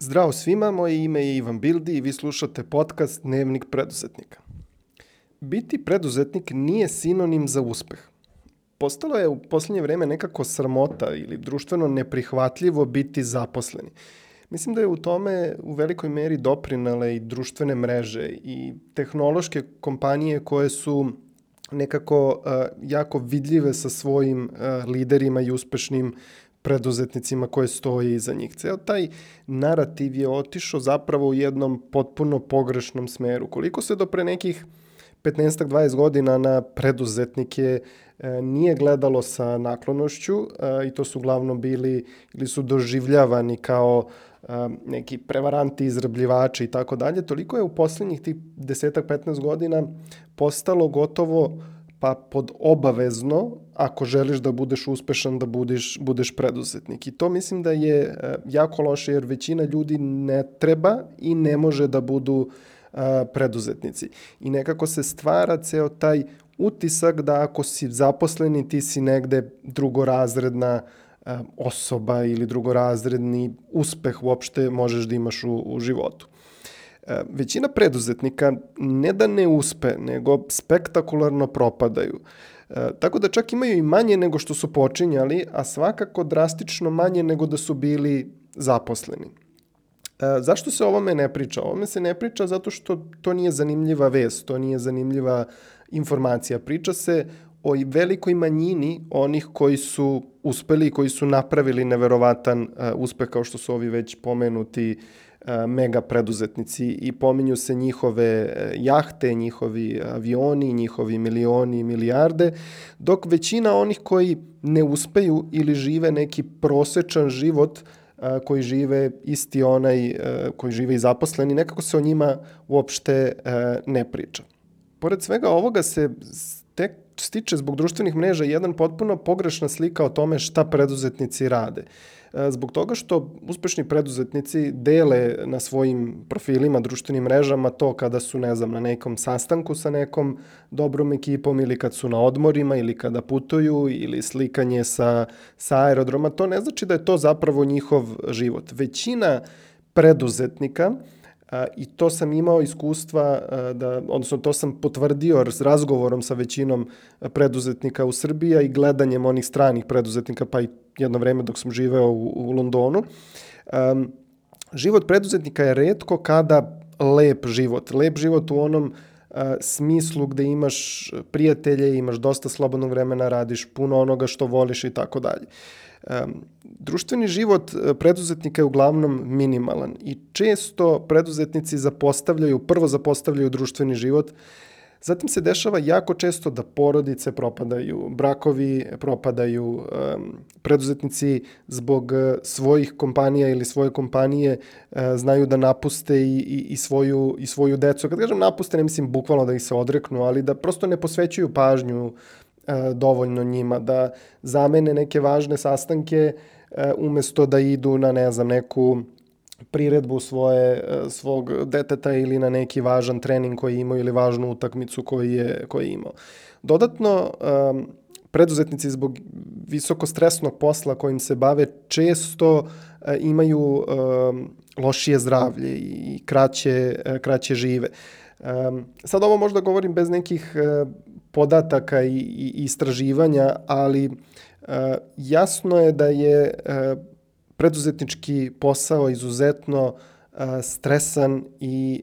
Zdravo svima, moje ime je Ivan Bildi i vi slušate podcast Dnevnik preduzetnika. Biti preduzetnik nije sinonim za uspeh. Postalo je u poslednje vreme nekako sramota ili društveno neprihvatljivo biti zaposleni. Mislim da je u tome u velikoj meri doprinale i društvene mreže i tehnološke kompanije koje su nekako uh, jako vidljive sa svojim uh, liderima i uspešnim preduzetnicima koje stoje iza njih. Ceo taj narativ je otišao zapravo u jednom potpuno pogrešnom smeru. Koliko se do pre nekih 15-20 godina na preduzetnike e, nije gledalo sa naklonošću e, i to su uglavnom bili ili su doživljavani kao e, neki prevaranti, izrabljivači i tako dalje, toliko je u poslednjih tih 10-15 godina postalo gotovo pa pod obavezno, ako želiš da budeš uspešan, da budeš, budeš preduzetnik. I to mislim da je e, jako loše, jer većina ljudi ne treba i ne može da budu a, e, preduzetnici. I nekako se stvara ceo taj utisak da ako si zaposleni, ti si negde drugorazredna a, e, osoba ili drugorazredni uspeh uopšte možeš da imaš u, u životu. E, većina preduzetnika ne da ne uspe, nego spektakularno propadaju. E, tako da čak imaju i manje nego što su počinjali, a svakako drastično manje nego da su bili zaposleni. E, zašto se o ovome ne priča? O ovome se ne priča zato što to nije zanimljiva vest, to nije zanimljiva informacija. Priča se o velikoj manjini onih koji su uspeli i koji su napravili neverovatan uspeh kao što su ovi već pomenuti uh, mega preduzetnici i pominju se njihove e, jahte, njihovi avioni, njihovi milioni i milijarde, dok većina onih koji ne uspeju ili žive neki prosečan život e, koji žive isti onaj koji žive i zaposleni, nekako se o njima uopšte ne priča. Pored svega ovoga se tek stiče zbog društvenih mreža jedan potpuno pogrešna slika o tome šta preduzetnici rade. E, zbog toga što uspešni preduzetnici dele na svojim profilima, društvenim mrežama to kada su, ne znam, na nekom sastanku sa nekom dobrom ekipom ili kad su na odmorima ili kada putuju ili slikanje sa, sa aerodroma. To ne znači da je to zapravo njihov život. Većina preduzetnika uh, A, I to sam imao iskustva, da, odnosno to sam potvrdio s razgovorom sa većinom preduzetnika u Srbiji i gledanjem onih stranih preduzetnika, pa i jedno vreme dok sam živeo u, u Londonu. Um, život preduzetnika je redko kada lep život. Lep život u onom a, smislu gde imaš prijatelje, imaš dosta slobodnog vremena, radiš puno onoga što voliš i tako dalje. Društveni život preduzetnika je uglavnom minimalan i često preduzetnici zapostavljaju, prvo zapostavljaju društveni život, Zatim se dešava jako često da porodice propadaju, brakovi propadaju, preduzetnici zbog e, svojih kompanija ili svoje kompanije e, znaju da napuste i, i, i, svoju, i svoju decu. Kad kažem napuste, ne mislim bukvalno da ih se odreknu, ali da prosto ne posvećuju pažnju E, dovoljno njima, da zamene neke važne sastanke umesto da idu na, ne znam, neku priredbu svoje, e, svog deteta ili na neki važan trening koji imao ili važnu utakmicu koji je, koji je imao. Dodatno, preduzetnici zbog visoko stresnog posla kojim se bave često imaju lošije zdravlje i kraće, kraće žive. Sad ovo možda govorim bez nekih podataka i, i istraživanja, ali e, jasno je da je e, preduzetnički posao izuzetno e, stresan i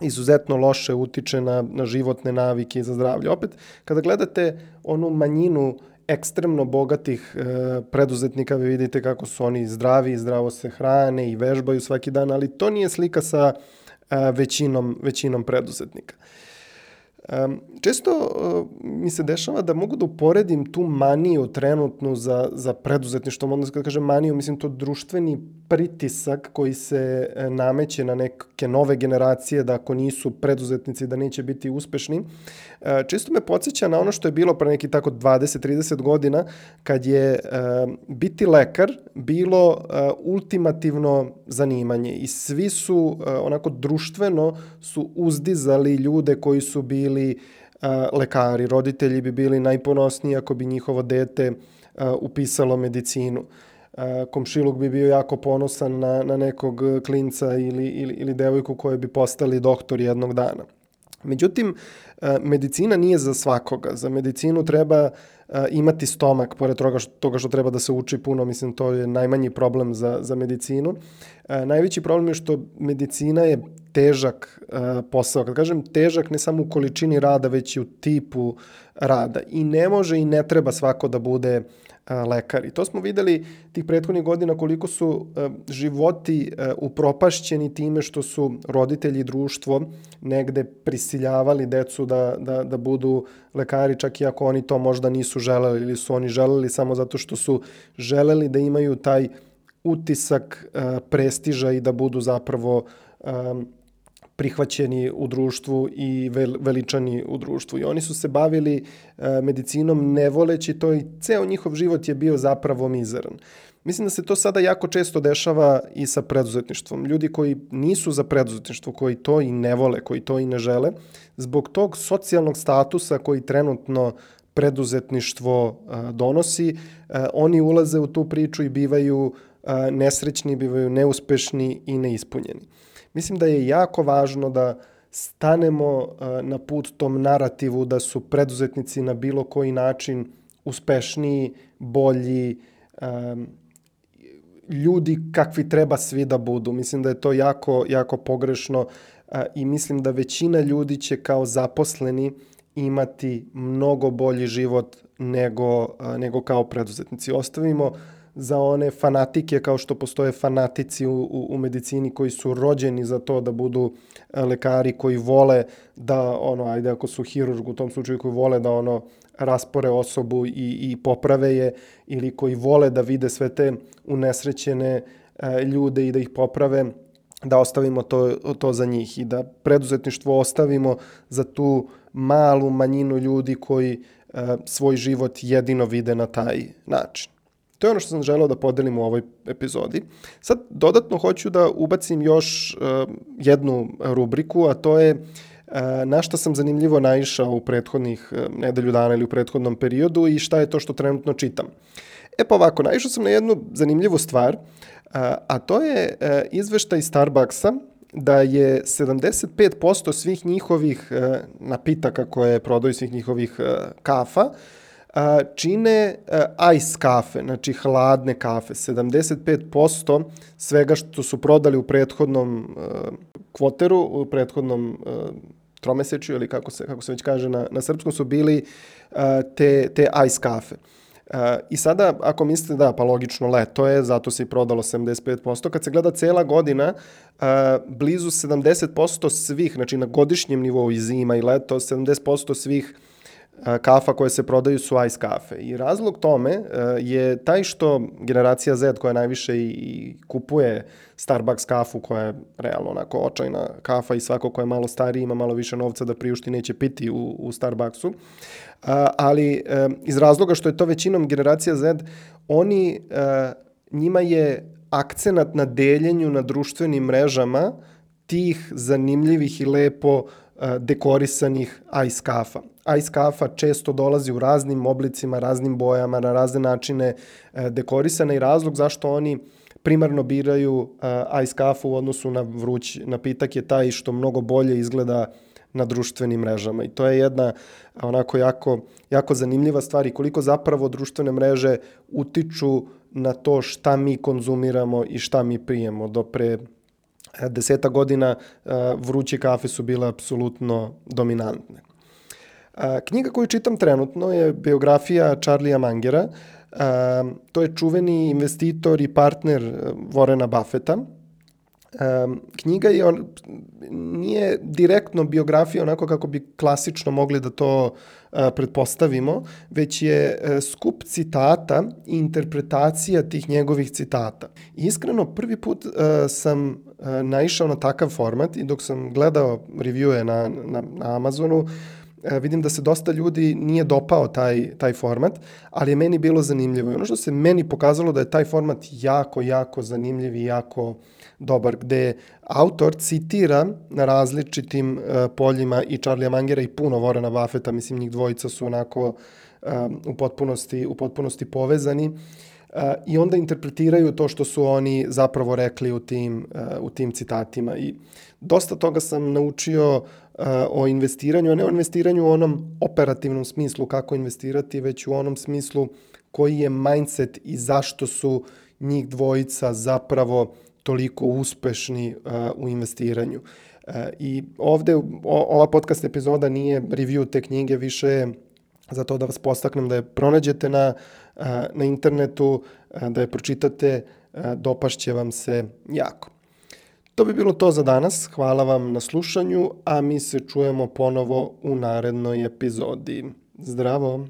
izuzetno loše utiče na, na životne navike i za zdravlje. Opet, kada gledate onu manjinu ekstremno bogatih e, preduzetnika, vi vidite kako su oni zdravi, zdravo se hrane i vežbaju svaki dan, ali to nije slika sa e, većinom, većinom preduzetnika. E, Um, često uh, mi se dešava da mogu da uporedim tu maniju trenutnu za, za preduzetništvo, onda kada kažem maniju, mislim to društveni pritisak koji se e, nameće na neke nove generacije da ako nisu preduzetnici da neće biti uspešni. E, često me podsjeća na ono što je bilo pre neki tako 20-30 godina kad je e, biti lekar bilo ultimativno zanimanje i svi su onako društveno su uzdizali ljude koji su bili lekari. Roditelji bi bili najponosniji ako bi njihovo dete upisalo medicinu. Komšiluk bi bio jako ponosan na, na nekog klinca ili, ili, ili devojku koje bi postali doktor jednog dana. Međutim, medicina nije za svakoga. Za medicinu treba imati stomak, pored toga što, toga što treba da se uči puno, mislim to je najmanji problem za, za medicinu. Najveći problem je što medicina je težak posao. Kad kažem težak, ne samo u količini rada, već i u tipu rada. I ne može i ne treba svako da bude lekari. To smo videli tih prethodnih godina koliko su životi upropašćeni time što su roditelji i društvo negde prisiljavali decu da, da, da budu lekari, čak i ako oni to možda nisu želeli ili su oni želeli samo zato što su želeli da imaju taj utisak prestiža i da budu zapravo prihvaćeni u društvu i veličani u društvu. I oni su se bavili e, medicinom ne voleći to i ceo njihov život je bio zapravo mizeran. Mislim da se to sada jako često dešava i sa preduzetništvom. Ljudi koji nisu za preduzetništvo, koji to i ne vole, koji to i ne žele, zbog tog socijalnog statusa koji trenutno preduzetništvo donosi, oni ulaze u tu priču i bivaju nesrećni, bivaju neuspešni i neispunjeni. Mislim da je jako važno da stanemo na put tom narativu da su preduzetnici na bilo koji način uspešniji, bolji, ljudi kakvi treba svi da budu. Mislim da je to jako, jako pogrešno i mislim da većina ljudi će kao zaposleni imati mnogo bolji život nego, nego kao preduzetnici. Ostavimo za one fanatike kao što postoje fanatici u, u, u medicini koji su rođeni za to da budu lekari koji vole da ono ajde ako su hirurg u tom slučaju koji vole da ono raspore osobu i, i poprave je ili koji vole da vide sve te unesrećene e, ljude i da ih poprave da ostavimo to, to za njih i da preduzetništvo ostavimo za tu malu manjinu ljudi koji e, svoj život jedino vide na taj način. To je ono što sam želeo da podelim u ovoj epizodi. Sad dodatno hoću da ubacim još uh, jednu rubriku, a to je uh, na šta sam zanimljivo naišao u prethodnih uh, nedelju dana ili u prethodnom periodu i šta je to što trenutno čitam. E pa ovako, naišao sam na jednu zanimljivu stvar, a to je izveštaj Starbucksa da je 75% svih njihovih napitaka koje prodaju svih njihovih kafa a, čine a, ice kafe, znači hladne kafe. 75% svega što su prodali u prethodnom a, kvoteru, u prethodnom a, tromesečju ili kako se, kako se već kaže na, na srpskom su bili a, te, te ice kafe. I sada, ako mislite da, pa logično leto je, zato se i prodalo 75%. Kad se gleda cela godina, uh, blizu 70% svih, znači na godišnjem nivou i zima i leto, 70% svih kafa koje se prodaju su ice kafe. I razlog tome je taj što generacija Z koja najviše i kupuje Starbucks kafu koja je realno onako očajna kafa i svako ko je malo stariji ima malo više novca da priušti neće piti u, u Starbucksu. Ali iz razloga što je to većinom generacija Z, oni, njima je akcenat na deljenju na društvenim mrežama tih zanimljivih i lepo dekorisanih ice kafa. Ice kafa često dolazi u raznim oblicima, raznim bojama, na razne načine e, dekorisana i razlog zašto oni primarno biraju e, ice kafu u odnosu na vruć napitak je taj što mnogo bolje izgleda na društvenim mrežama. I to je jedna onako jako, jako zanimljiva stvar i koliko zapravo društvene mreže utiču na to šta mi konzumiramo i šta mi prijemo. Do pre e, deseta godina vruće kafe su bile apsolutno dominantne. Knjiga koju čitam trenutno je biografija Charlie'a Mangera. To je čuveni investitor i partner e, Warrena Buffetta. Knjiga je, on, nije direktno biografija onako kako bi klasično mogli da to e, pretpostavimo, već je e, skup citata i interpretacija tih njegovih citata. Iskreno, prvi put sam naišao na takav format i dok sam gledao reviewe na, na, na Amazonu, E, vidim da se dosta ljudi nije dopao taj, taj format, ali je meni bilo zanimljivo. I ono što se meni pokazalo da je taj format jako, jako zanimljiv i jako dobar, gde autor citira na različitim uh, poljima i Charlie Mangera i puno Vorena Buffetta, mislim njih dvojica su onako uh, u, potpunosti, u potpunosti povezani. I onda interpretiraju to što su oni zapravo rekli u tim, u tim citatima. I dosta toga sam naučio o investiranju, a ne o investiranju u onom operativnom smislu kako investirati, već u onom smislu koji je mindset i zašto su njih dvojica zapravo toliko uspešni u investiranju. I ovde ova podcast epizoda nije review te knjige, više je za to da vas postaknem da je pronađete na, na internetu, da je pročitate, dopašće vam se jako. To bi bilo to za danas. Hvala vam na slušanju, a mi se čujemo ponovo u narednoj epizodi. Zdravo!